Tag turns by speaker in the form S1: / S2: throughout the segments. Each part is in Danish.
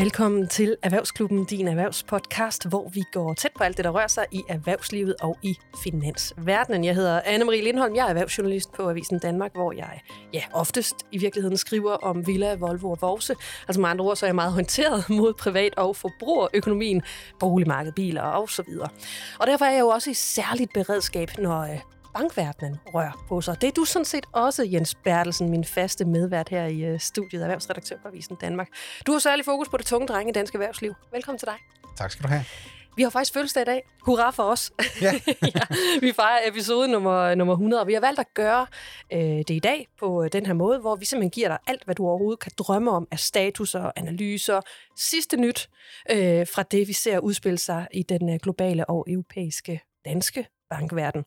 S1: Velkommen til Erhvervsklubben, din erhvervspodcast, hvor vi går tæt på alt det, der rører sig i erhvervslivet og i finansverdenen. Jeg hedder Anne-Marie Lindholm, jeg er erhvervsjournalist på Avisen Danmark, hvor jeg ja, oftest i virkeligheden skriver om Villa, Volvo og Vorse. Altså med andre ord, så er jeg meget håndteret mod privat- og forbrugerøkonomien, boligmarked, biler og så videre. Og derfor er jeg jo også i særligt beredskab, når øh, bankverdenen rører på sig. Det er du sådan set også, Jens Bertelsen, min faste medvært her i øh, studiet, erhvervsredaktør på Avisen Danmark. Du har særlig fokus på det tunge drenge i dansk erhvervsliv. Velkommen til dig.
S2: Tak skal du have.
S1: Vi har faktisk fødselsdag i dag. Hurra for os.
S2: Ja.
S1: ja, vi fejrer episode nummer, nummer 100, og vi har valgt at gøre øh, det i dag på øh, den her måde, hvor vi simpelthen giver dig alt, hvad du overhovedet kan drømme om af statuser, analyser, sidste nyt øh, fra det, vi ser udspille sig i den øh, globale og europæiske danske bankverden.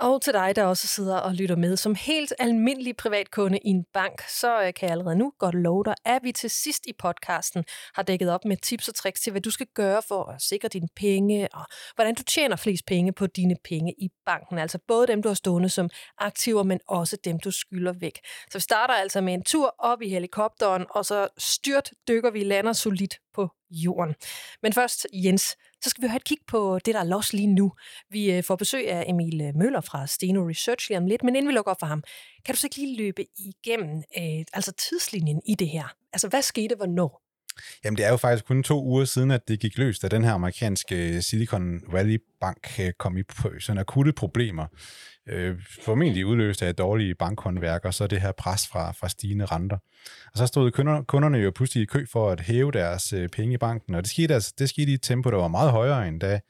S1: Og til dig, der også sidder og lytter med som helt almindelig privatkunde i en bank, så øh, kan jeg allerede nu godt love dig, at vi til sidst i podcasten har dækket op med tips og tricks til, hvad du skal gøre for at sikre dine penge, og hvordan du tjener flest penge på dine penge i banken. Altså både dem, du har stående som aktiver, men også dem, du skylder væk. Så vi starter altså med en tur op i helikopteren, og så styrt dykker vi lander solidt på jorden. Men først, Jens, så skal vi have et kig på det, der er los lige nu. Vi øh, får besøg af Emil øh, Møller fra Steno Research lige om lidt, men inden vi lukker op for ham, kan du så ikke lige løbe igennem øh, altså tidslinjen i det her? Altså, hvad skete hvornår?
S2: Jamen, det er jo faktisk kun to uger siden, at det gik løst, da den her amerikanske øh, Silicon Valley Bank kom i sådan akutte problemer. Øh, formentlig udløst af dårlige bankhåndværk, og så det her pres fra, fra stigende renter. Og så stod kunderne, kunderne jo pludselig i kø for at hæve deres øh, penge i banken, og det skete, altså, det skete i et tempo, der var meget højere, end da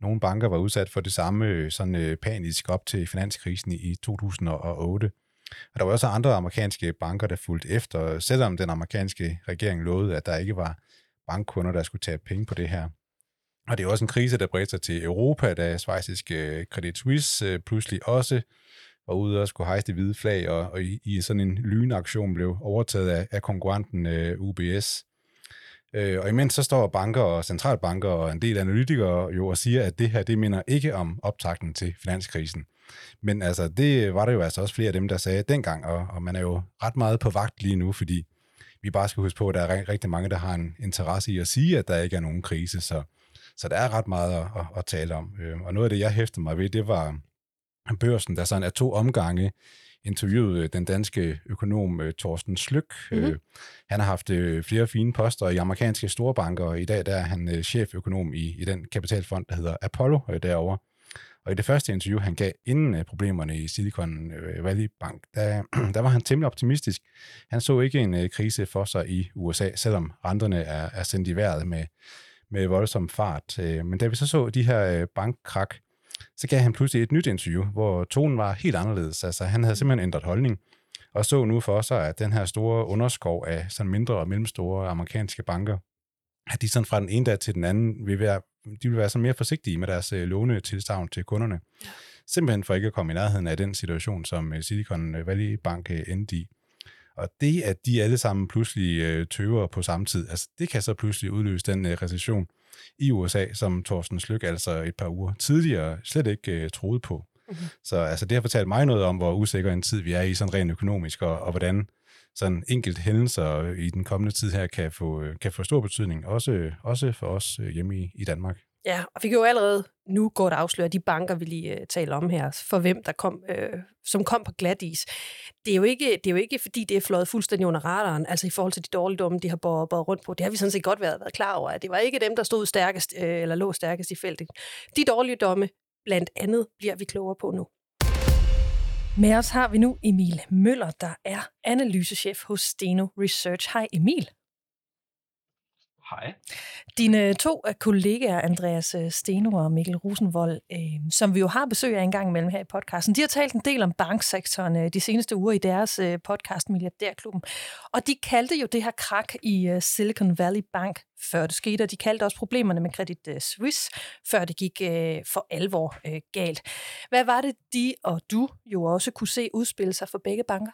S2: nogle banker var udsat for det samme øh, sådan øh, panisk op til finanskrisen i, i 2008. Og der var også andre amerikanske banker, der fulgte efter, selvom den amerikanske regering lovede, at der ikke var bankkunder, der skulle tage penge på det her. Og det er også en krise, der bredte sig til Europa, da svejsiske øh, Credit Suisse øh, pludselig også var ude og skulle hejse det hvide flag, og, og i, i sådan en lynaktion blev overtaget af, af konkurrenten øh, uh, UBS. Uh, og imens så står banker og centralbanker og en del analytikere jo og siger, at det her, det minder ikke om optakten til finanskrisen. Men altså, det var der jo altså også flere af dem, der sagde dengang, og, og man er jo ret meget på vagt lige nu, fordi vi bare skal huske på, at der er rigtig mange, der har en interesse i at sige, at der ikke er nogen krise, så, så der er ret meget at, at, at tale om. Øh, og noget af det, jeg hæftede mig ved, det var børsen, der sådan er to omgange interviewede den danske økonom øh, Thorsten Slyk. Mm-hmm. Han har haft flere fine poster i amerikanske storbanker, og i dag der er han cheføkonom i, i den kapitalfond, der hedder Apollo derovre. Og i det første interview, han gav inden øh, problemerne i Silicon øh, Valley Bank, der, der var han temmelig optimistisk. Han så ikke en øh, krise for sig i USA, selvom renterne er, er sendt i vejret med, med voldsom fart. Men da vi så så de her bankkrak, så gav han pludselig et nyt interview, hvor tonen var helt anderledes. Altså, han havde simpelthen ændret holdning, og så nu for sig, at den her store underskov af sådan mindre og mellemstore amerikanske banker, at de sådan fra den ene dag til den anden vil være de vil være så mere forsigtige med deres øh, lånetilstavn til kunderne. Ja. Simpelthen for ikke at komme i nærheden af den situation, som øh, Silicon Valley Bank øh, endte i. Og det, at de alle sammen pludselig øh, tøver på samme tid, altså det kan så pludselig udløse den øh, recession i USA, som Thorsten Slyk altså et par uger tidligere slet ikke øh, troede på. Mm-hmm. Så altså, det har fortalt mig noget om, hvor usikker en tid vi er i, sådan rent økonomisk, og, og hvordan sådan enkelt hændelser i den kommende tid her kan få, kan få stor betydning, også, også for os øh, hjemme i, i Danmark.
S1: Ja, og vi kan jo allerede nu godt afsløre de banker, vi lige uh, taler om her, for hvem der kom, uh, som kom på glat is. Det er, jo ikke, det er jo ikke, fordi det er fløjet fuldstændig under radaren, altså i forhold til de dårligdomme, de har båret rundt på. Det har vi sådan set godt været, været klar over, at det var ikke dem, der stod stærkest, uh, eller lå stærkest i feltet. De dårlige domme, blandt andet, bliver vi klogere på nu. Med os har vi nu Emil Møller, der er analysechef hos Steno Research. Hej Emil.
S3: Hej.
S1: Dine to kollegaer, Andreas øh, Steno og Mikkel Rosenvold, øh, som vi jo har besøg af en gang imellem her i podcasten, de har talt en del om banksektoren øh, de seneste uger i deres øh, podcast Milliardærklubben. Og de kaldte jo det her krak i øh, Silicon Valley Bank, før det skete, og de kaldte også problemerne med Credit øh, Suisse, før det gik øh, for alvor øh, galt. Hvad var det, de og du jo også kunne se udspille sig for begge banker?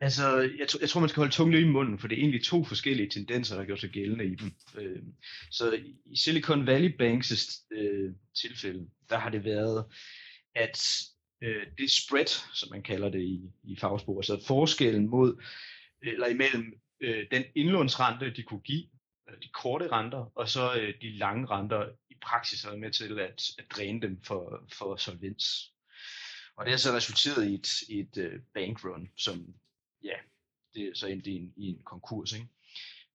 S3: Altså, jeg, jeg tror, man skal holde tungen i munden, for det er egentlig to forskellige tendenser, der gør sig gældende i dem. Øh, så i Silicon Valley Banks øh, tilfælde, der har det været, at øh, det spread, som man kalder det i, i fagspor, altså forskellen mod, øh, eller imellem øh, den indlånsrente, de kunne give, øh, de korte renter, og så øh, de lange renter i praksis har været med til at, at dræne dem for, for solvens. Og det har så resulteret i et, et øh, bankrun, som ja, det er så endte i en, i en konkurs. Ikke?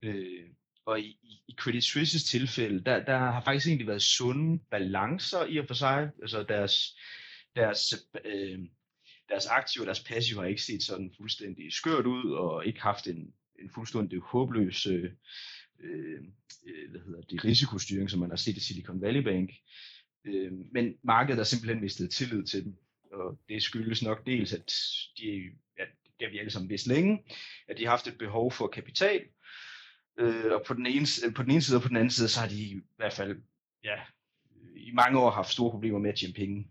S3: Øh, og i, i Credit Suisses tilfælde, der, der har faktisk egentlig været sunde balancer i og for sig. Altså deres, deres, øh, deres aktiver og deres passive har ikke set sådan fuldstændig skørt ud, og ikke haft en, en fuldstændig håbløs øh, øh, øh hvad hedder det, risikostyring, som man har set i Silicon Valley Bank. Øh, men markedet har simpelthen mistet tillid til dem, og det skyldes nok dels, at de, ja, det har vi alle sammen vidst længe, at de har haft et behov for kapital, øh, og på den, ene, på den ene side og på den anden side, så har de i hvert fald ja, i mange år haft store problemer med at tjene penge.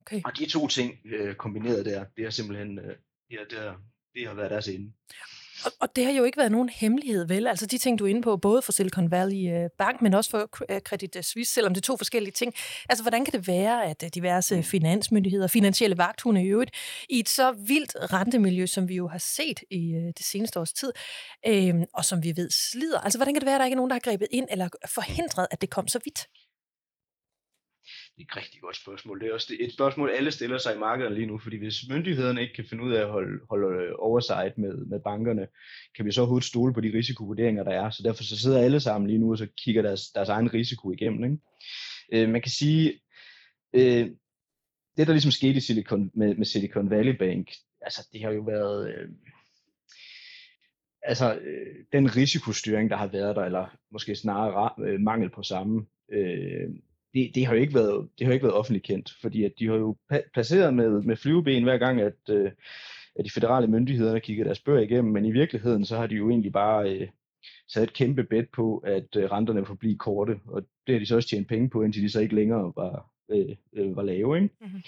S3: Okay. Og de to ting øh, kombineret der, det har simpelthen øh, det, har, det, har, det har været deres ende.
S1: Og, og det har jo ikke været nogen hemmelighed, vel? Altså de ting, du er inde på, både for Silicon Valley øh, Bank, men også for øh, Credit Suisse, selvom det er to forskellige ting. Altså, hvordan kan det være, at øh, diverse mm. finansmyndigheder, finansielle vagthunde i øvrigt, i et så vildt rentemiljø, som vi jo har set i det seneste års tid, øh, og som vi ved slider, altså hvordan kan det være, at der ikke er nogen, der har grebet ind eller forhindret, at det kom så vidt?
S3: Det er et rigtig godt spørgsmål. Det er også et spørgsmål, alle stiller sig i markedet lige nu, fordi hvis myndighederne ikke kan finde ud af at holde, holde øh, oversight med, med bankerne, kan vi så overhovedet stole på de risikovurderinger, der er. Så derfor så sidder alle sammen lige nu og så kigger deres, deres egen risiko igennem. Ikke? Øh, man kan sige, øh, det der ligesom skete i Silicon, med, med Silicon Valley Bank, altså det har jo været... Øh, altså øh, den risikostyring, der har været der, eller måske snarere øh, mangel på samme, øh, det, det, har jo ikke været, det har ikke været offentligt kendt, fordi at de har jo placeret med, med flyveben hver gang, at, øh, at de federale myndigheder kigger deres bøger igennem, men i virkeligheden så har de jo egentlig bare øh, taget et kæmpe bet på, at øh, renterne får blive korte, og det har de så også tjent penge på, indtil de så ikke længere var, øh, øh, var lave. Ikke? Mm-hmm.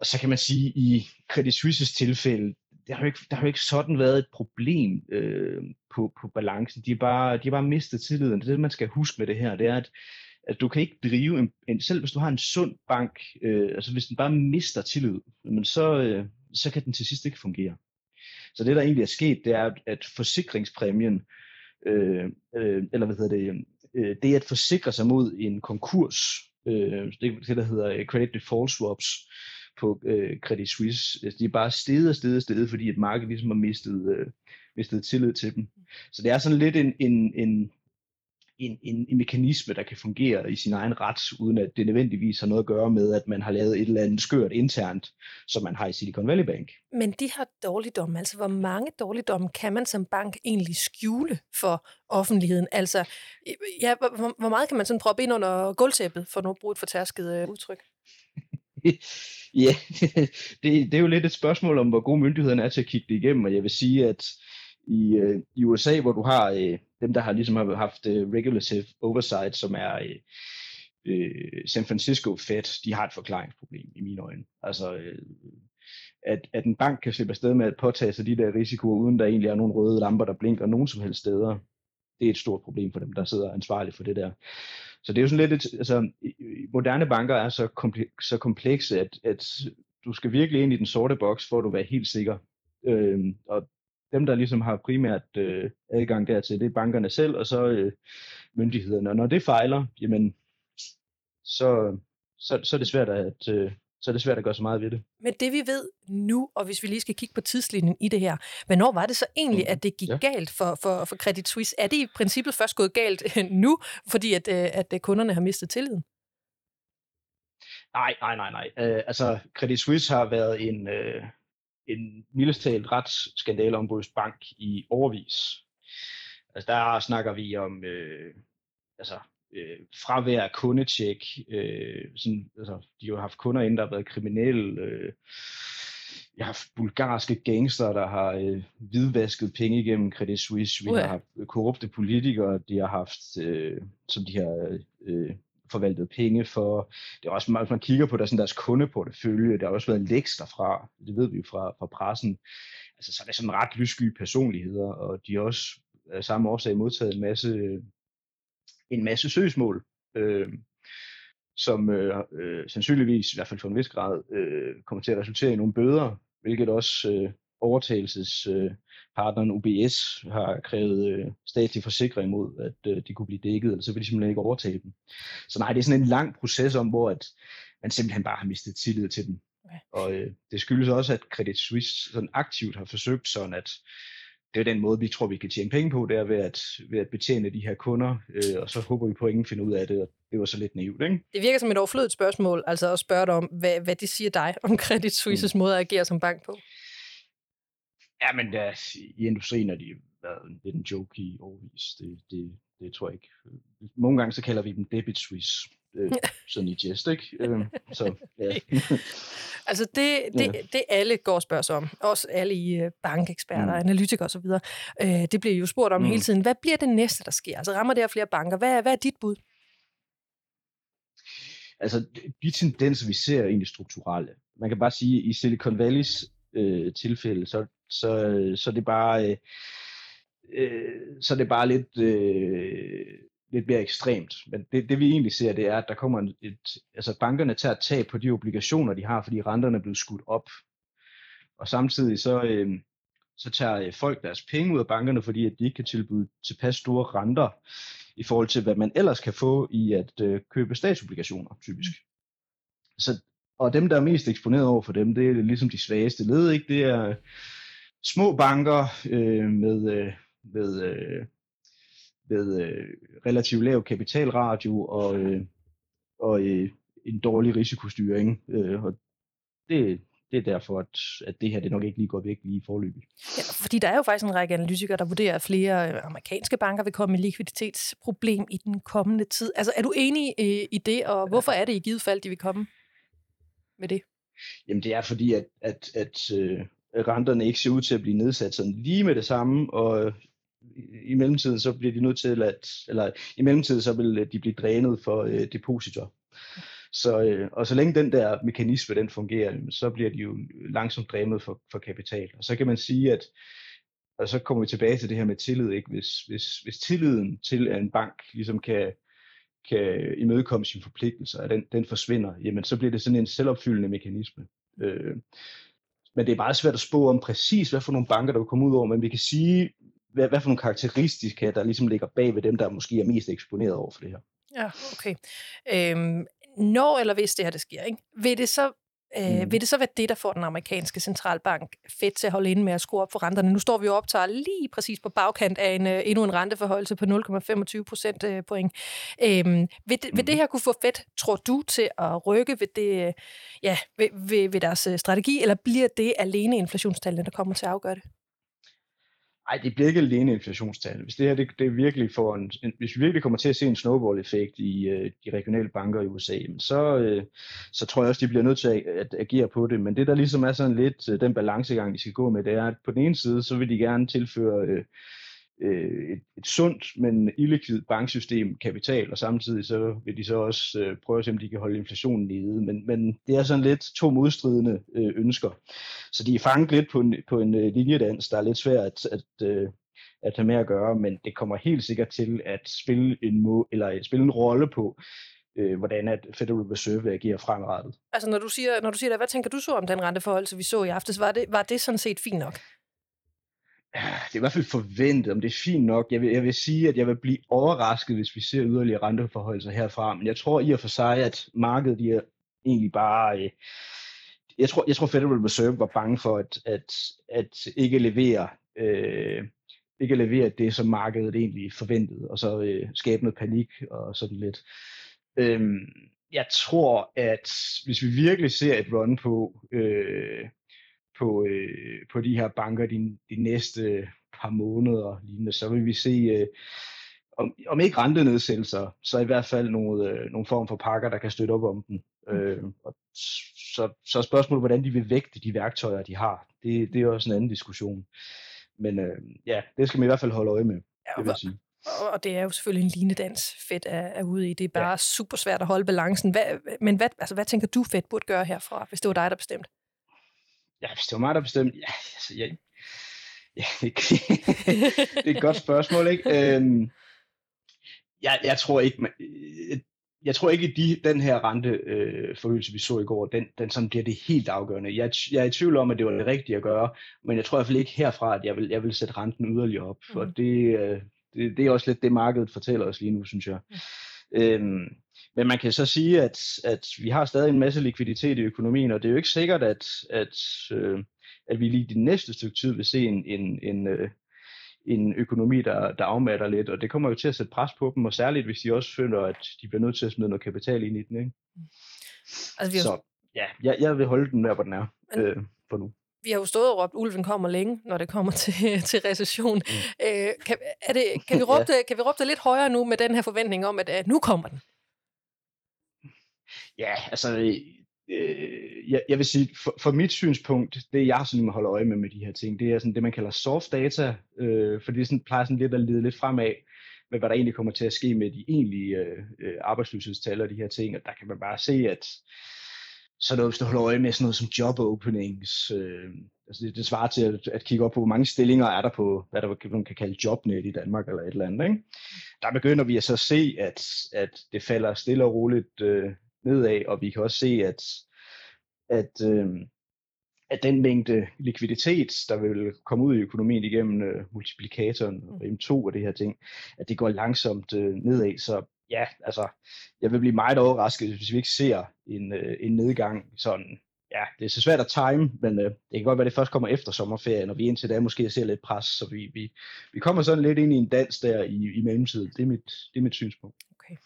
S3: Og så kan man sige, i Credit Suisses tilfælde, der har jo ikke, der har jo ikke sådan været et problem øh, på, på balancen. De har, bare, de har bare mistet tilliden. Det, det, man skal huske med det her, det er, at at du kan ikke drive en, en selv hvis du har en sund bank, øh, altså hvis den bare mister tillid, men så, øh, så kan den til sidst ikke fungere. Så det der egentlig er sket, det er, at forsikringspræmien, øh, øh, eller hvad hedder det, øh, det at forsikre sig mod en konkurs, øh, det, det der hedder øh, credit default swaps på øh, Credit Suisse, altså, de er bare steget og steget og steget, fordi et marked ligesom har mistet, øh, mistet tillid til dem. Så det er sådan lidt en, en, en en, en, en mekanisme, der kan fungere i sin egen ret, uden at det nødvendigvis har noget at gøre med, at man har lavet et eller andet skørt internt, som man har i Silicon Valley Bank.
S1: Men de har dårligdomme, altså hvor mange dårligdomme kan man som bank egentlig skjule for offentligheden? Altså, ja, hvor, hvor meget kan man sådan proppe ind under gulvtæppet, for nu at bruge et fortærsket øh, udtryk?
S3: ja, det, det er jo lidt et spørgsmål om, hvor gode myndighederne er til at kigge det igennem, og jeg vil sige, at i, øh, i USA, hvor du har øh, dem, der har ligesom har haft øh, regulative oversight, som er øh, øh, San Francisco Fed, de har et forklaringsproblem i mine øjne. Altså, øh, at, at en bank kan slippe afsted med at påtage sig de der risikoer, uden der egentlig er nogle røde lamper, der blinker nogen som helst steder, det er et stort problem for dem, der sidder ansvarlige for det der. Så det er jo sådan lidt, et, altså, moderne banker er så, komple- så komplekse, at, at du skal virkelig ind i den sorte boks, for at du være helt sikker. Øhm, og dem, der ligesom har primært øh, adgang dertil, det er bankerne selv, og så øh, myndighederne. Og når det fejler, jamen, så, så, så er det svært at, øh, så er det svært at gøre så meget ved det.
S1: Men det vi ved nu, og hvis vi lige skal kigge på tidslinjen i det her, hvornår var det så egentlig, mm. at det gik ja. galt for, for, for Credit Suisse? Er det i princippet først gået galt nu, fordi at, øh, at kunderne har mistet tilliden?
S3: Nej, nej, nej, nej. Uh, altså, Credit Suisse har været en, uh, en mildest talt retsskandaleombudsbank i overvis. Altså der snakker vi om øh, altså, øh, fravær af kundetjek. Øh, sådan, altså, de har jo haft kunder inden, der har været kriminelle. Øh, jeg har haft bulgarske gangster, der har øh, hvidvasket penge igennem Credit Suisse. Vi har haft korrupte politikere, de har haft, øh, som de har øh, forvaltet penge for. Det er også, hvis man kigger på der, deres, deres kundeportefølje, der har også været læks derfra, det ved vi jo fra, fra pressen, altså så er det sådan ret lyssky personligheder, og de har også af samme årsag modtaget en masse, en masse søgsmål, øh, som øh, øh, sandsynligvis, i hvert fald for en vis grad, øh, kommer til at resultere i nogle bøder, hvilket også øh, overtagelsespartneren UBS har krævet øh, statslig forsikring mod, at øh, de kunne blive dækket, eller så vil de simpelthen ikke overtage dem. Så nej, det er sådan en lang proces om, hvor at man simpelthen bare har mistet tillid til dem. Og øh, det skyldes også, at Credit Suisse sådan aktivt har forsøgt sådan, at det er den måde, vi tror, vi kan tjene penge på, det er ved at, ved at betjene de her kunder, øh, og så håber vi på, at ingen finder ud af det, og det var så lidt naivt, ikke?
S1: Det virker som et overflødigt spørgsmål, altså at spørge dig om, hvad, hvad det siger dig om Credit Suisses mm. måde at agere som bank på.
S3: Ja, men der, i industrien har de været lidt en joke i overvis. Det, det, det tror jeg ikke. Nogle gange så kalder vi dem debit Swiss. Øh, sådan i jest, ikke? Øh, så, ja.
S1: altså det, det, ja. det alle går og spørger sig om, også alle i øh, bankeksperter, mm. analytikere osv., øh, det bliver jo spurgt om mm. hele tiden. Hvad bliver det næste, der sker? Altså rammer det her flere banker? Hvad, hvad er dit bud?
S3: Altså de tendenser, vi ser, er egentlig strukturelle. Man kan bare sige, at i Silicon Valleys øh, tilfælde, så, så, så det bare... Øh, øh, så det er bare lidt, øh, lidt mere ekstremt. Men det, det vi egentlig ser, det er, at der kommer et, altså bankerne tager tab på de obligationer, de har, fordi renterne er blevet skudt op. Og samtidig så, øh, så tager folk deres penge ud af bankerne, fordi at de ikke kan tilbyde tilpas store renter i forhold til, hvad man ellers kan få i at øh, købe statsobligationer, typisk. Så, og dem, der er mest eksponeret over for dem, det er ligesom de svageste led, ikke? Det er små banker øh, med, øh, med, øh, med øh, relativt lav kapitalradio og, øh, og øh, en dårlig risikostyring. Øh, og det, det er derfor, at, at det her det nok ikke lige går væk lige i forløbet.
S1: Ja, fordi der er jo faktisk en række analytikere, der vurderer, at flere øh, amerikanske banker vil komme med likviditetsproblem i den kommende tid. Altså er du enig i, i det, og hvorfor er det i givet fald, de vil komme med det?
S3: Jamen det er fordi, at, at, at øh, renterne ikke ser ud til at blive nedsat sådan lige med det samme, og øh, i mellemtiden så bliver de nødt til at, eller i mellemtiden så vil øh, de blive drænet for øh, depositor. Så, øh, og så længe den der mekanisme den fungerer, så bliver de jo langsomt drænet for, for kapital. Og så kan man sige, at og så kommer vi tilbage til det her med tillid. Ikke? Hvis, hvis, hvis tilliden til, at en bank ligesom kan, kan imødekomme sine forpligtelser, at den, den forsvinder, jamen så bliver det sådan en selvopfyldende mekanisme. Øh, men det er meget svært at spå om præcis, hvad for nogle banker, der vil komme ud over, men vi kan sige, hvad, hvad for nogle karakteristika, der ligesom ligger bag ved dem, der måske er mest eksponeret over for det her.
S1: Ja, okay. Øhm, når eller hvis det her det sker, ikke? vil det så Øh, mm. Vil det så være det, der får den amerikanske centralbank fedt til at holde inde med at skrue op for renterne? Nu står vi jo optager lige præcis på bagkant af en, uh, endnu en renteforholdelse på 0,25 procent point. Øh, vil, det, mm. vil det her kunne få fedt, tror du, til at rykke ved, det, ja, ved, ved, ved deres strategi, eller bliver det alene inflationstallene, der kommer til at afgøre det?
S3: Nej, det bliver ikke alene inflationstal. Hvis det her det, det virkelig får en, en, hvis vi virkelig kommer til at se en snowball-effekt i øh, de regionale banker i USA, så, øh, så tror jeg også, de bliver nødt til at, at agere på det. Men det, der ligesom er sådan lidt øh, den balancegang, de skal gå med, det er, at på den ene side, så vil de gerne tilføre øh, øh, et, et sundt, men illikvidt banksystem kapital, og samtidig så vil de så også øh, prøve at se, om de kan holde inflationen nede. Men, men det er sådan lidt to modstridende øh, ønsker. Så de er fanget lidt på en, på en øh, linjedans, der er lidt svært at, at, øh, at have med at gøre, men det kommer helt sikkert til at spille en, må, eller spille en rolle på, øh, hvordan at Federal Reserve agerer fremrettet.
S1: Altså når du siger, når du siger det, hvad tænker du så om den renteforhold, som vi så i aftes? Var det, var det sådan set fint nok?
S3: Det er i hvert fald forventet, om det er fint nok. Jeg vil, jeg vil sige, at jeg vil blive overrasket, hvis vi ser yderligere renteforholdelser herfra. Men jeg tror i og for sig, at markedet de er egentlig bare... Øh, jeg tror, jeg tror Federal Reserve var bange for at, at, at ikke levere øh, ikke levere det, som markedet egentlig forventede, og så øh, skabe noget panik og sådan lidt. Øhm, jeg tror, at hvis vi virkelig ser et run på øh, på, øh, på de her banker de, de næste par måneder lignende, så vil vi se, øh, om, om ikke rentenedsættelser, så i hvert fald nogle, øh, nogle form for pakker, der kan støtte op om dem. Mm. Øh, og så, så spørgsmålet, hvordan de vil vægte de værktøjer, de har. Det, det er også en anden diskussion. Men øh, ja, det skal man i hvert fald holde øje med, ja, det vil sige.
S1: Og det er jo selvfølgelig en linedans, Fedt er, er ude i. Det er bare ja. super svært at holde balancen. Hvad, men hvad, altså, hvad tænker du, Fedt burde gøre herfra, hvis det var dig, der bestemte?
S3: Ja, hvis det var mig, der bestemte, ja, altså, jeg, ja det, det er et godt spørgsmål, ikke? Øhm, jeg, jeg tror ikke, man, jeg tror ikke, at de, den her renteforøgelse, øh, vi så i går, den, den sådan bliver det helt afgørende. Jeg, jeg er i tvivl om, at det var det rigtige at gøre, men jeg tror i hvert fald ikke herfra, at jeg vil, jeg vil sætte renten yderligere op, for mm. det, øh, det, det er også lidt det, markedet fortæller os lige nu, synes jeg. Mm. Øhm, men man kan så sige, at, at vi har stadig en masse likviditet i økonomien, og det er jo ikke sikkert, at, at, øh, at vi lige de næste stykke tid vil se en, en, en, øh, en økonomi, der, der afmatter lidt, og det kommer jo til at sætte pres på dem, og særligt hvis de også føler, at de bliver nødt til at smide noget kapital ind i den. Ikke? Altså, vi har... Så ja, jeg, jeg vil holde den der, hvor den er Men... øh, for nu
S1: vi har jo stået og råbt, ulven kommer længe, når det kommer til, til recession. Mm. Øh, kan, er det, kan, vi råbe det, kan vi råbe det lidt højere nu med den her forventning om, at, at nu kommer den?
S3: Ja, altså, øh, jeg, jeg vil sige, for, for mit synspunkt, det jeg sådan holder øje med med de her ting, det er sådan det, man kalder soft data, øh, for det sådan, plejer sådan lidt at lede lidt fremad med, hvad der egentlig kommer til at ske med de egentlige øh, øh arbejdsløshedstal og de her ting, og der kan man bare se, at så noget, hvis du holder øje med sådan noget som job openings, øh, altså det, det svarer til at, at kigge op på, hvor mange stillinger er der på, hvad der man kan kalde jobnet i Danmark eller et eller andet. Ikke? Der begynder vi at så se, at, at det falder stille og roligt øh, nedad, og vi kan også se, at, at, øh, at den mængde likviditet, der vil komme ud i økonomien igennem øh, multiplikatoren og M2 og det her ting, at det går langsomt øh, nedad. Så ja, altså, jeg vil blive meget overrasket, hvis vi ikke ser en, øh, en nedgang sådan, ja, det er så svært at time, men øh, det kan godt være, at det først kommer efter sommerferien, og vi indtil da måske ser lidt pres, så vi, vi, vi kommer sådan lidt ind i en dans der i, i mellemtiden. Det er mit, det er mit synspunkt.
S1: Okay.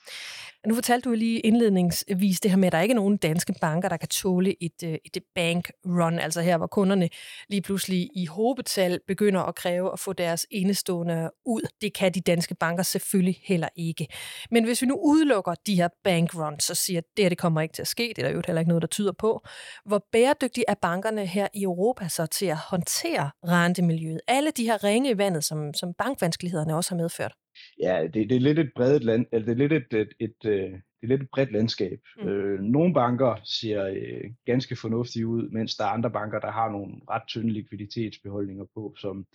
S1: Nu fortalte du lige indledningsvis det her med, at der ikke er nogen danske banker, der kan tåle et, øh, et bank run, altså her, hvor kunderne lige pludselig i håbetal begynder at kræve at få deres indestående ud. Det kan de danske banker selvfølgelig heller ikke. Men hvis vi nu udelukker de her bank runs og siger, at det her det kommer ikke til at ske, det er der jo heller ikke noget, der tyder på, hvor bæredygtige er bankerne her i Europa så til at håndtere rentemiljøet? Alle de her ringe i vandet, som, som bankvanskelighederne også har medført.
S3: Ja, det, det er lidt et bredt land, eller det er lidt et, et, et, et øh, det er lidt et bredt landskab. Mm. Øh, nogle banker ser øh, ganske fornuftige ud, mens der er andre banker, der har nogle ret tynde likviditetsbeholdninger på, som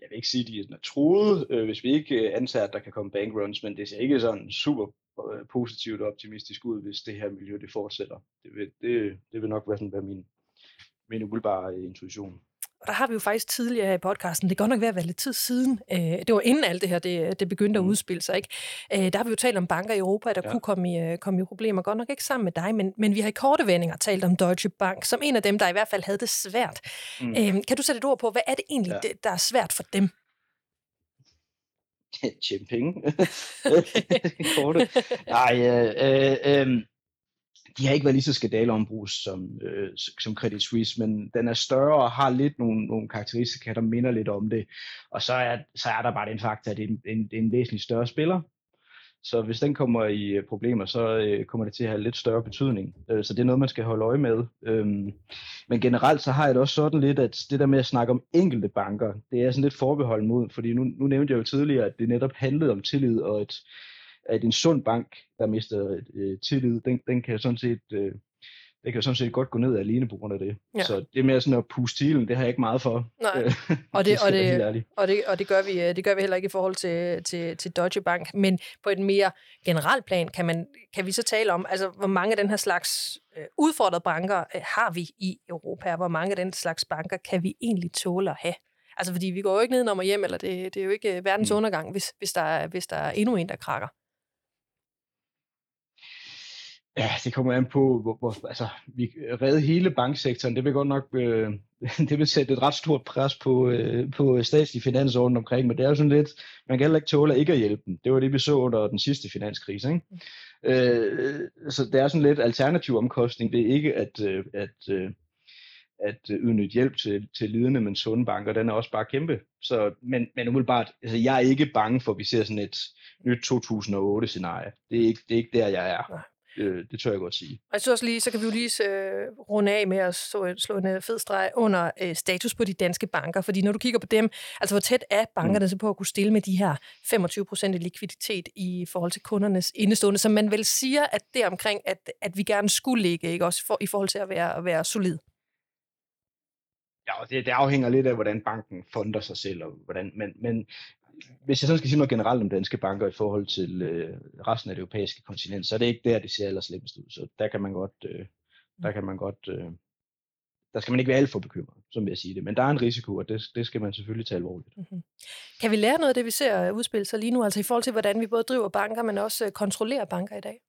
S3: jeg vil ikke sige, de er truet, øh, hvis vi ikke øh, antager, at der kan komme bankruns, men det ser ikke sådan super øh, positivt og optimistisk ud, hvis det her miljø det fortsætter. Det vil, det, det vil nok være, sådan, være min, min umiddelbare intuition.
S1: Og der har vi jo faktisk tidligere i podcasten, det kan godt nok være at være lidt tid siden, øh, det var inden alt det her, det, det begyndte at mm. udspille sig, ikke? Øh, der har vi jo talt om banker i Europa, der ja. kunne komme i, øh, komme i problemer, godt nok ikke sammen med dig, men, men vi har i korte vendinger talt om Deutsche Bank, som en af dem, der i hvert fald havde det svært. Mm. Øh, kan du sætte et ord på, hvad er det egentlig, ja. det, der er svært for dem?
S3: Tjene penge. Korte. Nej, øh, øh, øh, de har ikke været lige så skandaleombrus som, øh, som Credit Suisse, men den er større og har lidt nogle, nogle karakteristika, der minder lidt om det. Og så er, så er der bare den faktor, at det er en, en, en væsentlig større spiller. Så hvis den kommer i øh, problemer, så øh, kommer det til at have lidt større betydning. Øh, så det er noget, man skal holde øje med. Øhm, men generelt så har jeg det også sådan lidt, at det der med at snakke om enkelte banker, det er sådan lidt forbeholden mod, fordi nu, nu nævnte jeg jo tidligere, at det netop handlede om tillid og et, at en sund bank, der mister øh, tillid, den, den kan sådan set øh, det kan sådan set godt gå ned alene på grund af det. Ja. Så det med sådan at puste stilen, det har jeg ikke meget for.
S1: Nej, og det, og, det, og, det, og det, gør vi, øh, det gør vi heller ikke i forhold til, til, til Deutsche Bank, men på et mere generelt plan kan, man, kan vi så tale om, altså hvor mange af den her slags øh, udfordrede banker øh, har vi i Europa, og hvor mange af den slags banker kan vi egentlig tåle at have? Altså fordi vi går jo ikke ned og hjem, eller det, det er jo ikke øh, verdens mm. undergang, hvis, hvis, der er, hvis der er endnu en, der krakker.
S3: Ja, det kommer an på, hvor, hvor altså, vi redde hele banksektoren, det vil godt nok, øh, det vil sætte et ret stort pres på, øh, på statslige finansorden omkring, men det er jo sådan lidt, man kan heller ikke tåle ikke at hjælpe dem. Det var det, vi så under den sidste finanskrise, ikke? Øh, så det er sådan lidt alternativ omkostning, det er ikke at, øh, at, øh, at udnytte hjælp til, til lidende, men sunde banker, den er også bare kæmpe. Så, men, men umiddelbart, altså jeg er ikke bange for, at vi ser sådan et nyt 2008-scenarie. Det er ikke, det er ikke der, jeg er. Øh, det tør jeg godt sige.
S1: Og jeg synes også lige, så kan vi jo lige øh, runde af med at slå, slå en øh, fed streg under øh, status på de danske banker. Fordi når du kigger på dem, altså hvor tæt er bankerne mm. så på at kunne stille med de her 25 procent likviditet i forhold til kundernes indestående, som man vel siger, at det omkring, at, at vi gerne skulle ligge, ikke? også for, i forhold til at være, at være solid.
S3: Ja, og det, det afhænger lidt af, hvordan banken fonder sig selv, og hvordan, men, men hvis jeg sådan skal sige noget generelt om danske banker i forhold til øh, resten af det europæiske kontinent, så er det ikke der, det ser allerslemst ud. Så der kan man godt, øh, der kan man godt, øh, der skal man ikke være alt for bekymret, som jeg siger det. Men der er en risiko, og det, det skal man selvfølgelig tage alvorligt. Mm-hmm.
S1: Kan vi lære noget af det, vi ser udspille sig lige nu, altså i forhold til, hvordan vi både driver banker, men også øh, kontrollerer banker i dag?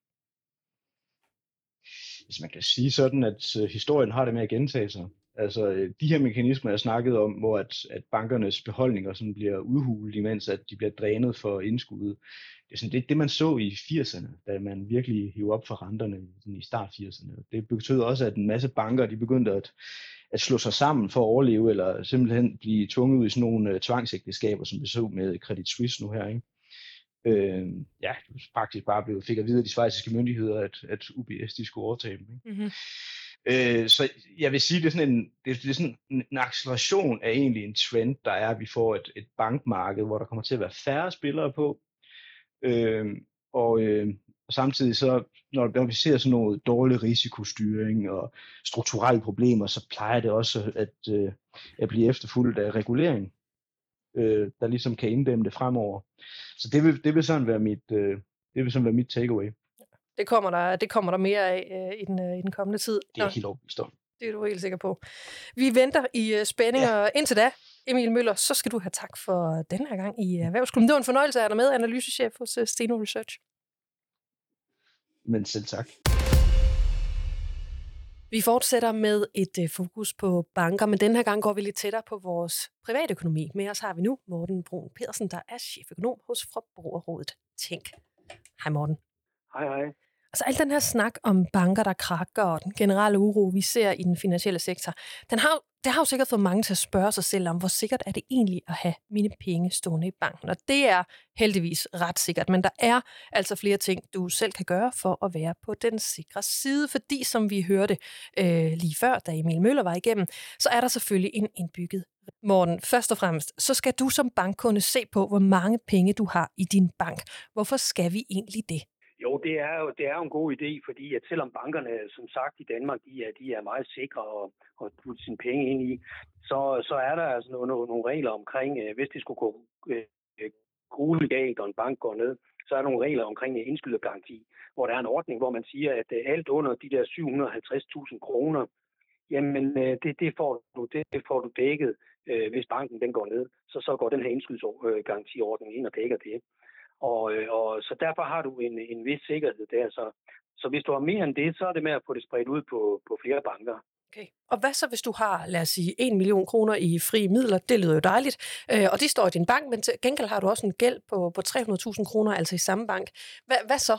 S3: Hvis man kan sige sådan, at øh, historien har det med at gentage sig. Altså øh, de her mekanismer, jeg snakkede om, hvor at, at bankernes beholdninger sådan bliver udhulet, imens at de bliver drænet for indskud. Det er sådan, det, det, man så i 80'erne, da man virkelig hiver op for renterne sådan i start 80'erne. Det betød også, at en masse banker de begyndte at, at slå sig sammen for at overleve, eller simpelthen blive tvunget ud i sådan nogle uh, tvangsægteskaber, som vi så med Credit Suisse nu her. Ikke? øh, ja, faktisk bare blev, fik at vide af de svejsiske myndigheder, at, at UBS de skulle overtage dem. Ikke? Mm-hmm. Øh, så jeg vil sige, det er sådan en, det, det er sådan en acceleration af egentlig en trend, der er, at vi får et, et bankmarked, hvor der kommer til at være færre spillere på. Øh, og øh, samtidig så, når, når vi ser sådan noget dårlig risikostyring og strukturelle problemer, så plejer det også at, øh, at blive efterfulgt af regulering, øh, der ligesom kan inddæmme det fremover. Så det vil, det vil sådan være mit, øh, det vil sådan være mit takeaway.
S1: Det kommer der, det kommer der mere af øh, i, den, øh, i den kommende tid.
S3: Det er Nå, helt overbevist om.
S1: Det er du helt sikker på. Vi venter i uh, spænding, ja. og indtil da, Emil Møller, så skal du have tak for den her gang i Erhvervsklubben. Det var en fornøjelse at have dig med, analysechef hos uh, Steno Research.
S3: Men selv tak.
S1: Vi fortsætter med et uh, fokus på banker, men den her gang går vi lidt tættere på vores privatøkonomi. Med os har vi nu Morten Brun Pedersen, der er cheføkonom hos Forbrugerrådet Tænk. Hej Morten.
S4: Hej hej.
S1: Altså al den her snak om banker, der krakker, og den generelle uro, vi ser i den finansielle sektor, den har, det har jo sikkert fået mange til at spørge sig selv om, hvor sikkert er det egentlig at have mine penge stående i banken. Og det er heldigvis ret sikkert, men der er altså flere ting, du selv kan gøre for at være på den sikre side. Fordi som vi hørte øh, lige før, da Emil Møller var igennem, så er der selvfølgelig en indbygget Morten, først og fremmest, så skal du som bankkunde se på, hvor mange penge du har i din bank. Hvorfor skal vi egentlig det?
S4: Jo, det er jo, det er jo en god idé, fordi at selvom bankerne, som sagt i Danmark, de er, de er meget sikre at, at putte sine penge ind i, så, så er der altså nogle, nogle regler omkring, øh, hvis det skulle gå øh, galt, og en bank går ned, så er der nogle regler omkring indskydergaranti, hvor der er en ordning, hvor man siger, at øh, alt under de der 750.000 kroner, jamen øh, det, det, får du, det, det får du dækket, hvis banken den går ned. Så, så går den her indskydsgarantiordning ind og dækker det. Og, øh, og så derfor har du en, en vis sikkerhed der. Så, så hvis du har mere end det, så er det med at få det spredt ud på, på flere banker.
S1: Okay. Og hvad så, hvis du har, lad os sige, 1 million kroner i frie midler? Det lyder jo dejligt. Øh, og de står i din bank, men til gengæld har du også en gæld på, på 300.000 kroner, altså i samme bank. Hvad, hvad så?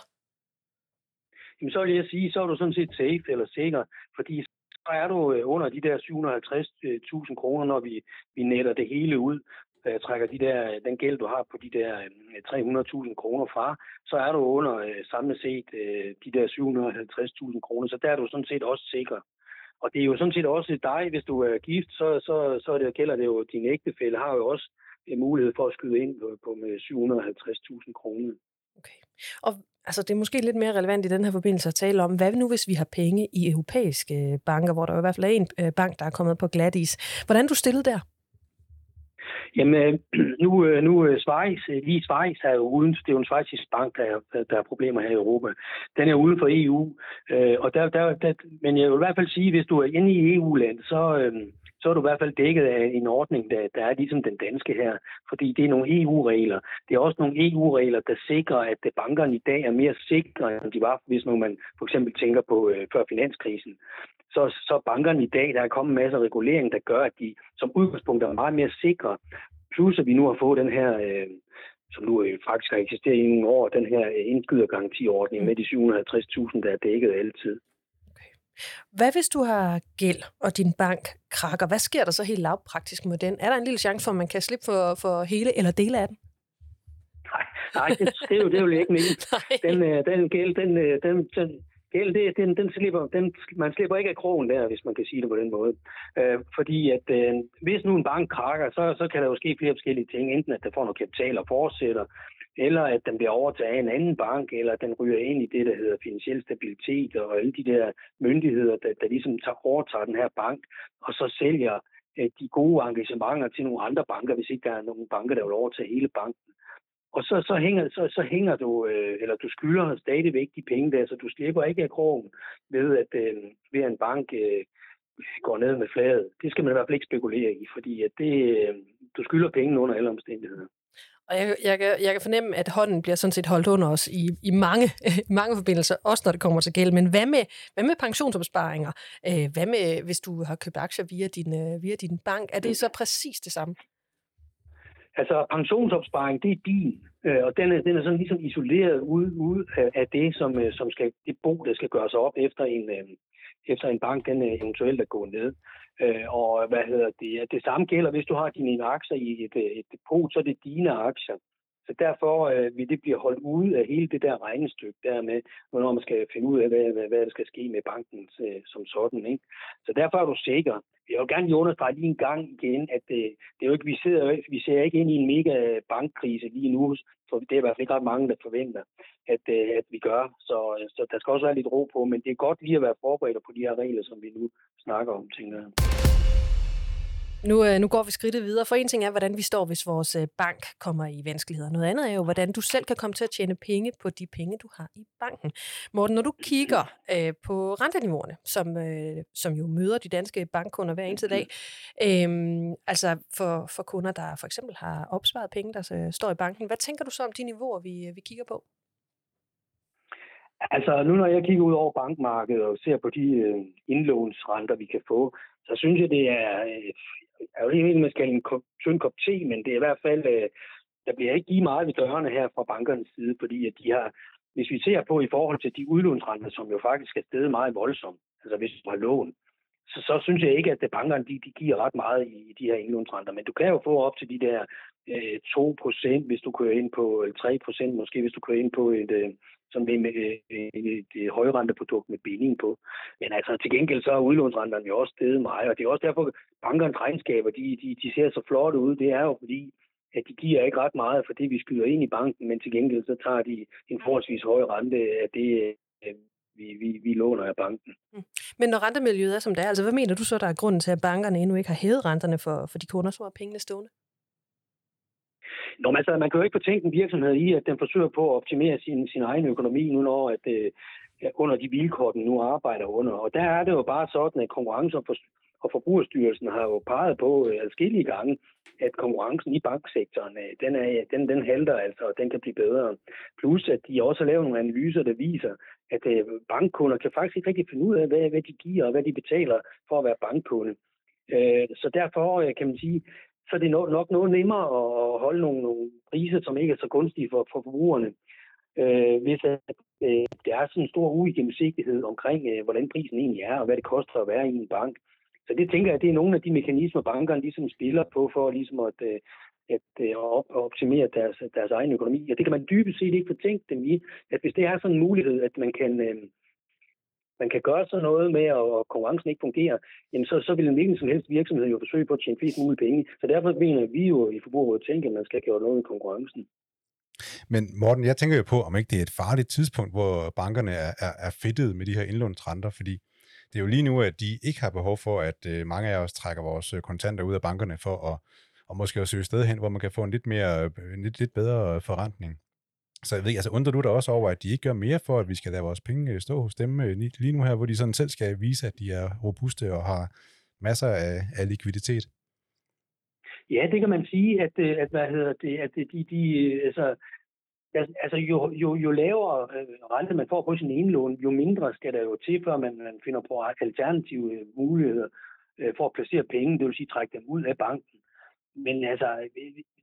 S4: Jamen, så vil jeg sige, så er du sådan set safe eller sikker, fordi så er du øh, under de der 750.000 kroner, når vi, vi netter det hele ud øh, trækker de der, den gæld, du har på de der øh, 300.000 kroner fra, så er du under øh, samlet set øh, de der 750.000 kroner, så der er du sådan set også sikker. Og det er jo sådan set også dig, hvis du er gift, så, så, så det, gælder det jo, din ægtefælle har jo også en mulighed for at skyde ind på, på med 750.000 kroner.
S1: Okay. Og altså, det er måske lidt mere relevant i den her forbindelse at tale om, hvad nu hvis vi har penge i europæiske banker, hvor der i hvert fald er en øh, bank, der er kommet på glat is. Hvordan er du stillet der?
S4: Jamen, øh, nu, øh, nu øh, Schweiz, lige Schweiz er jo uden, det er jo en svejsisk bank, der er, der er problemer her i Europa. Den er uden for EU, og der, der, der, men jeg vil i hvert fald sige, hvis du er inde i EU-land, så, så er du i hvert fald dækket af en ordning, der, der er ligesom den danske her, fordi det er nogle EU-regler. Det er også nogle EU-regler, der sikrer, at øh, bankerne i dag er mere sikre, end de var, hvis nu man for eksempel tænker på øh, før finanskrisen så, så bankerne i dag, der er kommet masser af regulering, der gør, at de som udgangspunkt er meget mere sikre. Plus at vi nu har fået den her, øh, som nu øh, faktisk har eksisteret i nogle år, den her øh, indskydergarantiordning med de 750.000, der er dækket altid.
S1: Hvad hvis du har gæld, og din bank krakker? Hvad sker der så helt lavpraktisk med den? Er der en lille chance for, at man kan slippe for, for hele eller dele af den?
S4: Nej, nej det, det, er jo, det er jo ikke meningen. Den, øh, den gæld, den, den, den, gæld, det, den, den slipper, den, man slipper ikke af krogen der, hvis man kan sige det på den måde. Øh, fordi at øh, hvis nu en bank krakker, så, så kan der jo ske flere forskellige ting. Enten at der får noget kapital og fortsætter, eller at den bliver overtaget af en anden bank, eller at den ryger ind i det, der hedder finansiel stabilitet, og alle de der myndigheder, der, der ligesom tager, overtager den her bank, og så sælger øh, de gode engagementer til nogle andre banker, hvis ikke der er nogen banker, der vil overtage hele banken. Og så, så, hænger, så, så hænger du, øh, eller du skylder stadigvæk de penge der, så du slipper ikke af krogen ved, at, øh, ved at en bank øh, går ned med fladet. Det skal man i hvert fald ikke spekulere i, fordi at det, øh, du skylder penge under alle omstændigheder.
S1: Og jeg, jeg, kan, jeg kan fornemme, at hånden bliver sådan set holdt under os i, i mange, mange forbindelser, også når det kommer til gæld. Men hvad med, hvad med pensionsopsparinger? Øh, hvad med, hvis du har købt aktier via din, øh, via din bank? Er det så præcis det samme?
S4: Altså, pensionsopsparing, det er din, øh, og den er, den er sådan ligesom isoleret ud, ud af det, som, øh, som skal, det bo, der skal gøres op efter en, øh, efter en bank, den øh, eventuelt er gået ned. Øh, og hvad hedder det? Det samme gælder, hvis du har dine aktier i et, et depot, så er det dine aktier. Så derfor øh, vil det blive holdt ude af hele det der regnestykke der med, hvornår man skal finde ud af, hvad, hvad, hvad der skal ske med banken øh, som sådan. Ikke? Så derfor er du sikker. Jeg vil gerne lige understrege lige en gang igen, at det, øh, det er jo ikke, vi, sidder, vi ser ikke ind i en mega bankkrise lige nu, for det er i hvert fald ikke ret mange, der forventer, at, øh, at vi gør. Så, øh, så der skal også være lidt ro på, men det er godt lige at være forberedt på de her regler, som vi nu snakker om, tænker jeg.
S1: Nu, øh, nu går vi skridtet videre, for en ting er, hvordan vi står, hvis vores øh, bank kommer i vanskeligheder. Noget andet er jo, hvordan du selv kan komme til at tjene penge på de penge, du har i banken. Morten, når du kigger øh, på renteniveauerne, som, øh, som jo møder de danske bankkunder hver eneste dag, øh, altså for, for kunder, der for eksempel har opsparet penge, der øh, står i banken, hvad tænker du så om de niveauer, vi, øh, vi kigger på?
S4: Altså nu når jeg kigger ud over bankmarkedet og ser på de øh, indlånsrenter, vi kan få, så synes jeg, det er, er jo ikke man skal en kop, tynd kop te, men det er i hvert fald, øh, der bliver ikke givet meget ved dørene her fra bankernes side, fordi at de har, hvis vi ser på i forhold til de udlånsrenter, som jo faktisk er steget meget voldsomt, altså hvis du har lån, så, så synes jeg ikke, at bankerne de, de giver ret meget i, i de her indlånsrenter. Men du kan jo få op til de der øh, 2%, hvis du kører ind på, eller 3% måske, hvis du kører ind på et, øh, som det med øh, et, et højrenteprodukt med binding på. Men altså til gengæld så er udlånsrenterne jo også steget meget, og det er også derfor, at bankernes regnskaber, de, de, de ser så flotte ud. Det er jo fordi, at de giver ikke ret meget for det, vi skyder ind i banken, men til gengæld så tager de en forholdsvis høj rente af det, øh, vi, vi, vi låner af banken. Mm.
S1: Men når rentemiljøet er som det er, altså hvad mener du så, der er grunden til, at bankerne endnu ikke har hævet renterne for, for de kunder, som har pengene stående?
S4: Nå, men altså, man kan jo ikke betænke en virksomhed i, at den forsøger på at optimere sin, sin egen økonomi nu, når at, øh, under de vilkår, den nu arbejder under. Og der er det jo bare sådan, at konkurrence og, for, og Forbrugerstyrelsen har jo peget på øh, adskillige gange, at konkurrencen i banksektoren, øh, den, er, den, den halter altså, og den kan blive bedre. Plus, at de også har lavet nogle analyser, der viser, at øh, bankkunder kan faktisk ikke rigtig finde ud af, hvad, hvad de giver og hvad de betaler for at være bankkunde. Øh, så derfor øh, kan man sige, så er det nok noget nemmere at holde nogle, nogle priser, som ikke er så gunstige for, for forbrugerne. Øh, hvis at, øh, der er sådan en stor uigennemsigtighed omkring, øh, hvordan prisen egentlig er, og hvad det koster at være i en bank. Så det tænker jeg, det er nogle af de mekanismer, bankerne ligesom spiller på for ligesom at, øh, at, øh, op, optimere deres, deres egen økonomi. Og det kan man dybest set ikke fortænke dem i, at hvis det er sådan en mulighed, at man kan, øh, man kan gøre sådan noget med, at konkurrencen ikke fungerer, jamen så, så vil en hvilken som helst virksomhed jo forsøge på at tjene flest mulige penge. Så derfor mener vi jo i Forbrugerrådet tænke, at man skal gøre noget med konkurrencen.
S2: Men Morten, jeg tænker jo på, om ikke det er et farligt tidspunkt, hvor bankerne er, er, er fedtet med de her indlånsrenter, fordi det er jo lige nu, at de ikke har behov for, at øh, mange af os trækker vores øh, kontanter ud af bankerne for at og måske også søge sted hen, hvor man kan få en lidt, mere, øh, en lidt, lidt bedre forrentning. Så jeg ved, altså undrer du dig også over, at de ikke gør mere for, at vi skal lade vores penge øh, stå hos dem øh, lige nu her, hvor de sådan selv skal vise, at de er robuste og har masser af, af likviditet?
S4: Ja, det kan man sige, at, øh, at hvad hedder det, at de, de altså, altså jo, jo, jo lavere rente man får på sin indlån, jo mindre skal der jo til, før man, man finder på alternative muligheder for at placere penge, det vil sige trække dem ud af banken men altså,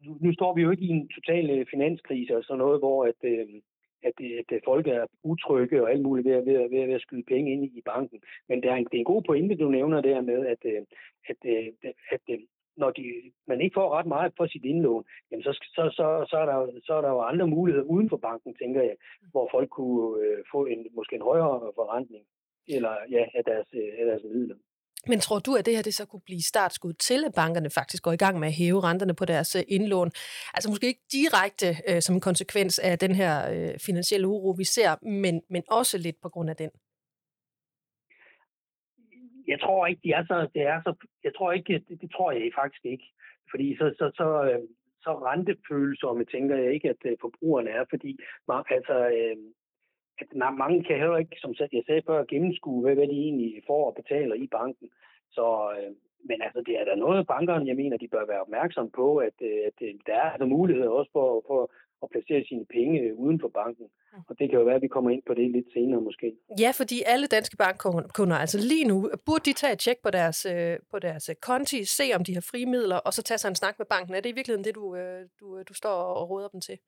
S4: nu, nu står vi jo ikke i en total øh, finanskrise og sådan noget, hvor at, øh, at, øh, at øh, folk er utrygge og alt muligt ved, ved, ved, ved at skyde penge ind i banken. Men det er en, det er en god pointe, du nævner der med, at, at, at, at, at når de, man ikke får ret meget for sit indlån, jamen så, så, så, så, er der, så er der jo andre muligheder uden for banken, tænker jeg, hvor folk kunne øh, få en, måske en højere forrentning eller, ja, af, deres, af deres midler.
S1: Men tror du, at det her det så kunne blive startskud til, at bankerne faktisk går i gang med at hæve renterne på deres øh, indlån? Altså måske ikke direkte øh, som en konsekvens af den her øh, finansielle uro, vi ser, men, men også lidt på grund af den?
S4: jeg tror ikke, de er så, det er så, jeg tror ikke, det, det tror jeg faktisk ikke. Fordi så, så, så, øh, så rentefølsomme tænker jeg ikke, at øh, forbrugerne er, fordi altså, øh, at mange kan heller ikke, som jeg sagde før, gennemskue, hvad, hvad de egentlig får og betaler i banken. Så, øh, men altså, det er der noget, bankerne, jeg mener, de bør være opmærksom på, at, øh, at der er altså muligheder også for, for at placere sine penge uden for banken. Og det kan jo være, at vi kommer ind på det lidt senere måske.
S1: Ja, fordi alle danske bankkunder, altså lige nu, burde de tage et tjek på deres, øh, på deres konti, se om de har frie midler, og så tage sig en snak med banken. Er det i virkeligheden det, du, øh, du, du står og råder dem til?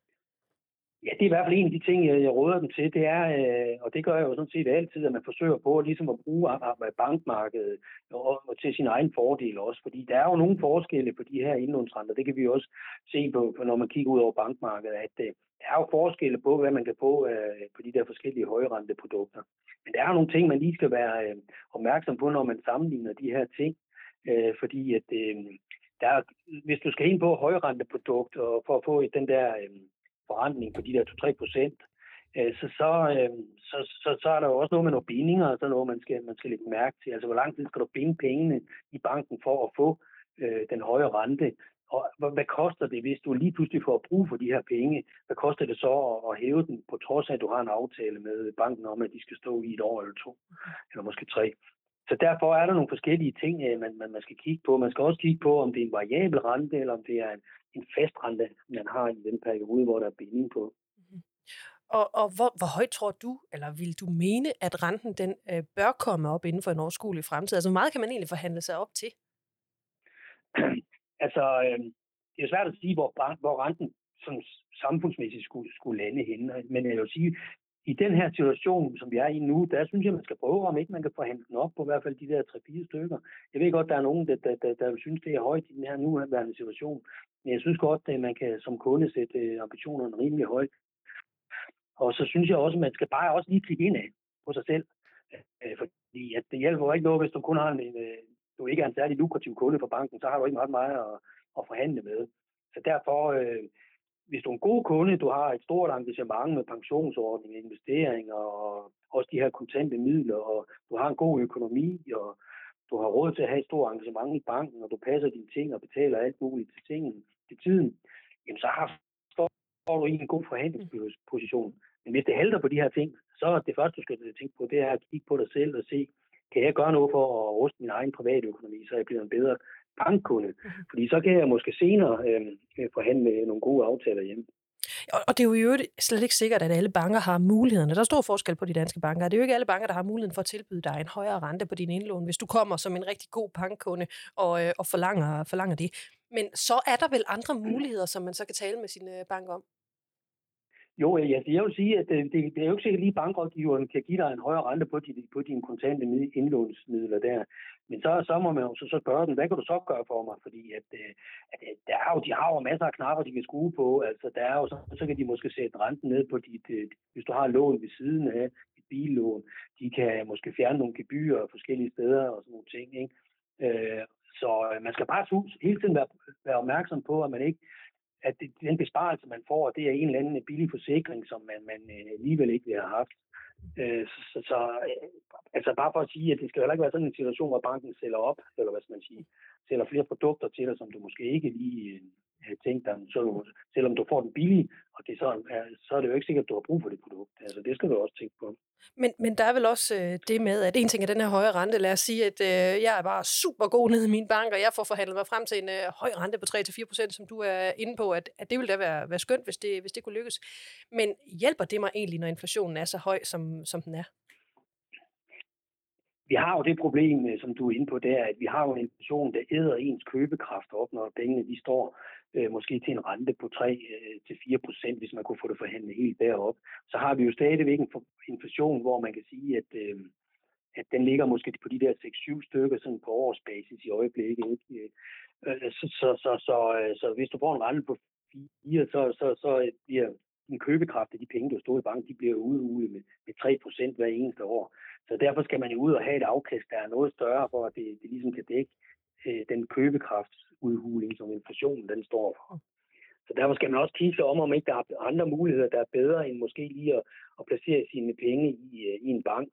S4: Ja, det er i hvert fald en af de ting, jeg råder dem til. Det er, øh, og det gør jeg jo sådan set altid, at man forsøger på ligesom at bruge øh, bankmarkedet øh, og, og til sin egen fordel også. Fordi der er jo nogle forskelle på de her indlånsrenter. Det kan vi også se på, når man kigger ud over bankmarkedet, at øh, der er jo forskelle på, hvad man kan få øh, på de der forskellige højrenteprodukter. Men der er jo nogle ting, man lige skal være øh, opmærksom på, når man sammenligner de her ting. Fordi at der, hvis du skal ind på højrenteprodukt og for at få den der forrentning på de der 2-3 procent, øh, så, så, øh, så, så, så er der jo også noget med nogle bindinger, og så noget, man skal, man skal lægge mærke til. Altså, hvor lang tid skal du binde pengene i banken for at få øh, den høje rente? Og hvad, hvad koster det, hvis du lige pludselig får brug for de her penge? Hvad koster det så at, at hæve den, på trods af, at du har en aftale med banken om, at de skal stå i et år eller to, eller måske tre? Så derfor er der nogle forskellige ting, øh, man, man, man skal kigge på. Man skal også kigge på, om det er en variabel rente, eller om det er en, en fast rente, man har i den periode, hvor der er binding på. Mm-hmm.
S1: Og, og hvor, hvor højt tror du, eller vil du mene, at renten den øh, bør komme op inden for en overskuelig fremtid? Altså, hvor meget kan man egentlig forhandle sig op til?
S4: altså, øh, det er svært at sige, hvor, hvor renten som samfundsmæssigt skulle, skulle lande henne. Men jeg vil sige, i den her situation, som vi er i nu, der synes jeg, man skal prøve, om ikke man kan forhandle den op på i hvert fald de der 3-4 stykker. Jeg ved godt, der er nogen, der, der, der, der synes, det er højt i den her nuværende situation. Men jeg synes godt, at man kan som kunde sætte øh, ambitionerne rimelig højt. Og så synes jeg også, at man skal bare også lige kigge ind af på sig selv. Øh, fordi at det hjælper ikke noget, hvis du kun har en, øh, du ikke er en særlig lukrativ kunde for banken, så har du ikke meget meget at, at forhandle med. Så derfor, øh, hvis du er en god kunde, du har et stort engagement med pensionsordninger, investeringer og også de her kontante midler, og du har en god økonomi, og du har råd til at have et stort engagement i banken, og du passer dine ting og betaler alt muligt til tingene til tiden, jamen så har, står du i en god forhandlingsposition. Men hvis det halter på de her ting, så er det første, du skal tænke på, det er at kigge på dig selv og se, kan jeg gøre noget for at ruste min egen private økonomi, så jeg bliver en bedre bankkunde. Mm-hmm. Fordi så kan jeg måske senere øh, forhandle nogle gode aftaler hjemme.
S1: Og det er jo i øvrigt slet ikke sikkert, at alle banker har mulighederne. Der er stor forskel på de danske banker. Det er jo ikke alle banker, der har muligheden for at tilbyde dig en højere rente på din indlån, hvis du kommer som en rigtig god bankkunde og, øh, og forlanger, forlanger det. Men så er der vel andre muligheder, som man så kan tale med sin øh, bank om?
S4: Jo, ja, jeg vil sige, at det, det, det er jo ikke sikkert lige bankrådgiveren kan give dig en højere rente på, din, på dine kontante indlånsmidler der. Men så, så må man jo så, så spørge den, hvad kan du så gøre for mig? Fordi at, øh, at, at der er jo, de har jo masser af knapper, de kan skrue på. Altså, der er jo, så, så kan de måske sætte renten ned på dit, øh, hvis du har lån ved siden af et billån. De kan måske fjerne nogle gebyrer forskellige steder og sådan nogle ting. Ikke? Øh, så man skal bare hele tiden være, være opmærksom på, at man ikke at det, den besparelse, man får, det er en eller anden billig forsikring, som man, man alligevel ikke vil have haft. Øh, så, så, så øh, altså bare for at sige, at det skal heller ikke være sådan en situation, hvor banken sælger op, eller hvad skal man sige, sælger flere produkter til dig, som du måske ikke lige øh, Øh, have tænkt dig, så du, selvom du får den billig, og det så, er, så er det jo ikke sikkert, at du har brug for det produkt. Altså, det skal du også tænke på.
S1: Men, men der er vel også øh, det med, at en ting er den her høje rente. Lad os sige, at øh, jeg er bare super god nede i min bank, og jeg får forhandlet mig frem til en øh, høj rente på 3-4%, som du er inde på, at, at det ville da være, være skønt, hvis det, hvis det kunne lykkes. Men hjælper det mig egentlig, når inflationen er så høj, som, som den er?
S4: Vi har jo det problem, øh, som du er inde på, der, at vi har jo en inflation, der æder ens købekraft op, når pengene de står øh, måske til en rente på 3-4 øh, procent, hvis man kunne få det forhandlet helt derop. Så har vi jo stadigvæk en inflation, hvor man kan sige, at, øh, at den ligger måske på de der 6-7 stykker sådan på årsbasis i øjeblikket. Ikke? Øh, øh så, så, så, så, så, så hvis du får en rente på 4, så, så, så bliver din købekraft af de penge, du stod i banken, de bliver udhulet med, med 3% hver eneste år. Så derfor skal man jo ud og have et afkast, der er noget større, for at det, det ligesom kan dække øh, den købekraftsudhuling, som inflationen den står for. Så derfor skal man også kigge sig om, om ikke der er andre muligheder, der er bedre end måske lige at, at placere sine penge i, øh, i en bank.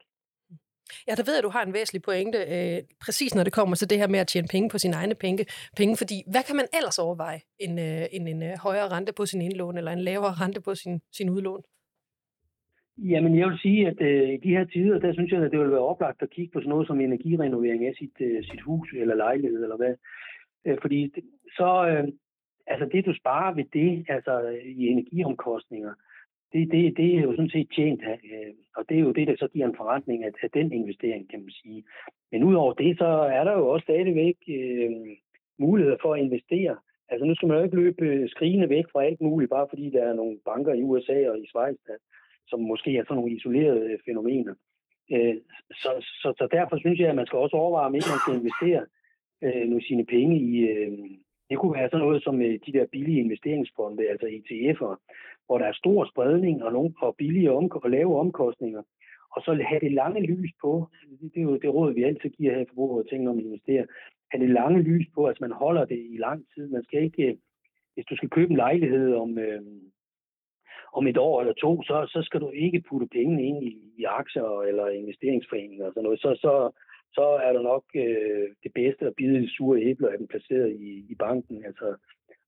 S1: Ja, der ved jeg, at du har en væsentlig pointe, øh, præcis når det kommer til det her med at tjene penge på sine egne penge. penge fordi hvad kan man ellers overveje end, øh, en, en øh, højere rente på sin indlån, eller en lavere rente på sin, sin udlån?
S4: Jamen, jeg vil sige, at øh, i de her tider, der synes jeg, at det vil være oplagt at kigge på sådan noget som energirenovering af sit, øh, sit hus eller lejlighed, eller hvad. Øh, fordi det, så, øh, altså det du sparer ved det, altså i energiomkostninger, det, det, det er jo sådan set tjent, øh, og det er jo det, der så giver en forretning af, af den investering, kan man sige. Men udover det, så er der jo også stadigvæk øh, muligheder for at investere. Altså nu skal man jo ikke løbe øh, skrigende væk fra alt muligt, bare fordi der er nogle banker i USA og i Schweiz, der, som måske er sådan nogle isolerede øh, fænomener. Øh, så, så, så derfor synes jeg, at man skal også overveje, om ikke man skal investere øh, nu sine penge i, øh, det kunne være sådan noget som øh, de der billige investeringsfonde, altså ETF'er, hvor der er stor spredning og, nogle, og billige omk- og lave omkostninger. Og så have det lange lys på, det er jo det råd, vi altid giver her i forbruget og tænker om at investere, have det lange lys på, at man holder det i lang tid. Man skal ikke, øh, hvis du skal købe en lejlighed om, øh, om et år eller to, så, så skal du ikke putte pengene ind i, i aktier eller investeringsforeninger og sådan noget. Så, så, så er der nok øh, det bedste at bide de sure æbler, at den placeret i, i banken. Altså,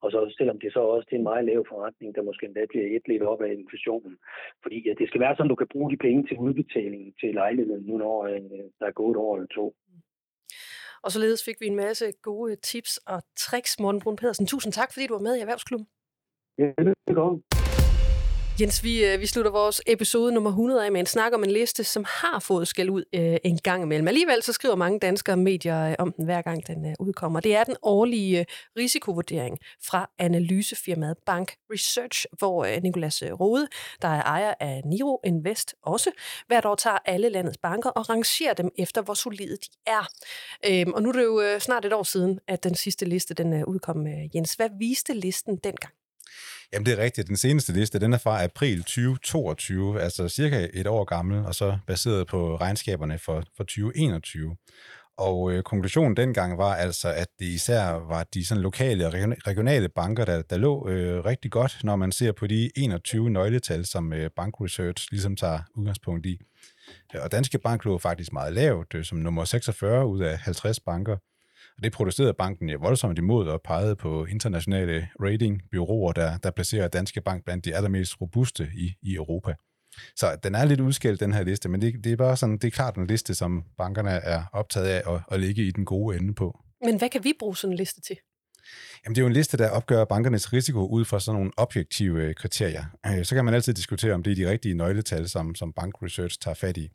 S4: og så selvom det så også til en meget lav forretning, der måske endda bliver et lidt op af inflationen. Fordi ja, det skal være sådan, at du kan bruge de penge til udbetaling til lejligheden nu, når øh, der er gået år eller to.
S1: Og således fik vi en masse gode tips og tricks, Morten Brun Pedersen. Tusind tak, fordi du var med i Erhvervsklubben.
S4: Ja, det er godt.
S1: Jens, vi, øh, vi slutter vores episode nummer 100 af med en snak om en liste, som har fået skæld ud øh, en gang imellem. Alligevel så skriver mange danskere medier øh, om den, hver gang den øh, udkommer. Det er den årlige øh, risikovurdering fra analysefirmaet Bank Research, hvor øh, Nikolas øh, Rode, der er ejer af Niro Invest, også hvert år tager alle landets banker og rangerer dem efter, hvor solide de er. Øh, og nu er det jo øh, snart et år siden, at den sidste liste den øh, udkom. Øh, Jens, hvad viste listen dengang?
S2: Jamen det er rigtigt. Den seneste liste, den er fra april 2022, altså cirka et år gammel, og så baseret på regnskaberne for, for 2021. Og øh, konklusionen dengang var altså, at det især var de sådan lokale og regionale banker, der, der lå øh, rigtig godt, når man ser på de 21 nøgletal, som øh, Bank Research ligesom tager udgangspunkt i. Og Danske Bank lå faktisk meget lavt, øh, som nummer 46 ud af 50 banker. Og det protesterede banken jo voldsomt imod og pegede på internationale ratingbyråer, der, der placerer Danske Bank blandt de allermest robuste i, i Europa. Så den er lidt udskilt, den her liste, men det, det er bare sådan, det er klart en liste, som bankerne er optaget af at, at ligge i den gode ende på.
S1: Men hvad kan vi bruge sådan en liste til?
S2: Jamen, det er jo en liste, der opgør bankernes risiko ud fra sådan nogle objektive kriterier. Øh, så kan man altid diskutere, om det er de rigtige nøgletal, som, som Bank Research tager fat i.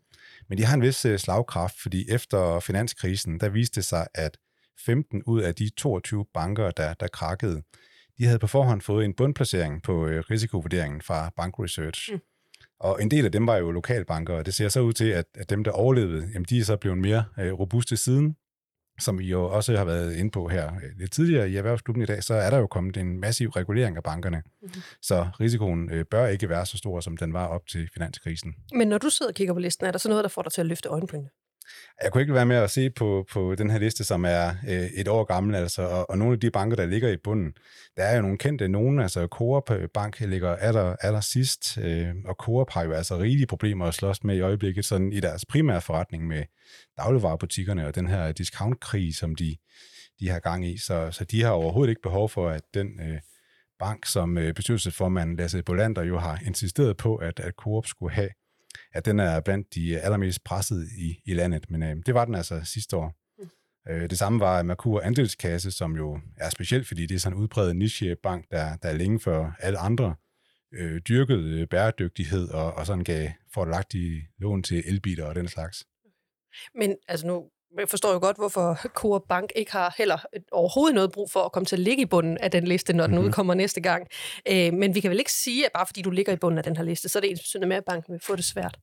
S2: Men de har en vis øh, slagkraft, fordi efter finanskrisen, der viste det sig, at 15 ud af de 22 banker, der, der krakkede, de havde på forhånd fået en bundplacering på øh, risikovurderingen fra Bank Research. Mm. Og en del af dem var jo lokalbanker, og det ser så ud til, at, at dem, der overlevede, jamen, de er så blevet mere øh, robuste siden. Som vi jo også har været inde på her øh, lidt tidligere i Erhvervsklubben i dag, så er der jo kommet en massiv regulering af bankerne. Mm-hmm. Så risikoen øh, bør ikke være så stor, som den var op til finanskrisen.
S1: Men når du sidder og kigger på listen, er der så noget, der får dig til at løfte øjenbrynene?
S2: Jeg kunne ikke være med at se på, på den her liste, som er øh, et år gammel, altså, og, og nogle af de banker, der ligger i bunden, der er jo nogle kendte. Nogen, altså Coop øh, Bank ligger aller, aller sidst, øh, og Coop har jo altså rigelige problemer at slås med i øjeblikket, sådan i deres primære forretning med dagligvarerbutikkerne og den her discountkrig, som de, de har gang i, så, så de har overhovedet ikke behov for, at den øh, bank, som øh, bestyrelsesformanden Lasse Bolander jo har insisteret på, at, at Coop skulle have, at den er blandt de allermest pressede i, i landet, men øh, det var den altså sidste år. Mm. Øh, det samme var Merkur Andelskasse, som jo er specielt, fordi det er sådan en udpræget nichebank, der, der er længe før alle andre øh, dyrkede øh, bæredygtighed og, og sådan gav fordelagtige lån til elbiler og den slags.
S1: Men altså nu jeg forstår jo godt, hvorfor Coop Bank ikke har heller overhovedet noget brug for at komme til at ligge i bunden af den liste, når den mm-hmm. udkommer næste gang. Øh, men vi kan vel ikke sige, at bare fordi du ligger i bunden af den her liste, så er det ens med, at banken vil få det svært.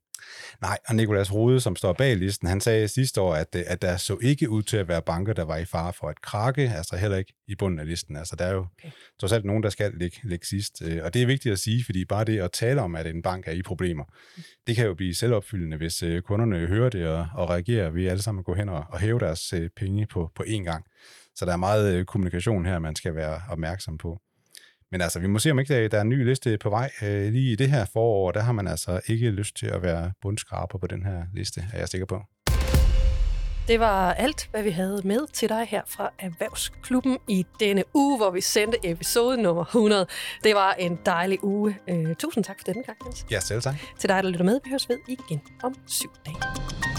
S2: Nej, og Nikolas Rode, som står bag listen, han sagde sidste år, at, at der så ikke ud til at være banker, der var i fare for at krakke, altså heller ikke i bunden af listen. Altså der er jo okay. trods alt nogen, der skal ligge, ligge sidst. Øh, og det er vigtigt at sige, fordi bare det at tale om, at en bank er i problemer, det kan jo blive selvopfyldende, hvis øh, kunderne hører det og, og reagerer ved alle sammen at gå hen og, og hæve deres øh, penge på, på én gang. Så der er meget kommunikation her, man skal være opmærksom på. Men altså, vi må se, om ikke der, der er en ny liste på vej. Øh, lige i det her forår, der har man altså ikke lyst til at være bundskraber på den her liste, er jeg sikker på.
S1: Det var alt, hvad vi havde med til dig her fra Erhvervsklubben i denne uge, hvor vi sendte episode nummer 100. Det var en dejlig uge. Uh, tusind tak for denne gang, Jens.
S2: Ja, selv tak.
S1: Til dig, der lytter med. Vi høres ved igen om syv dage.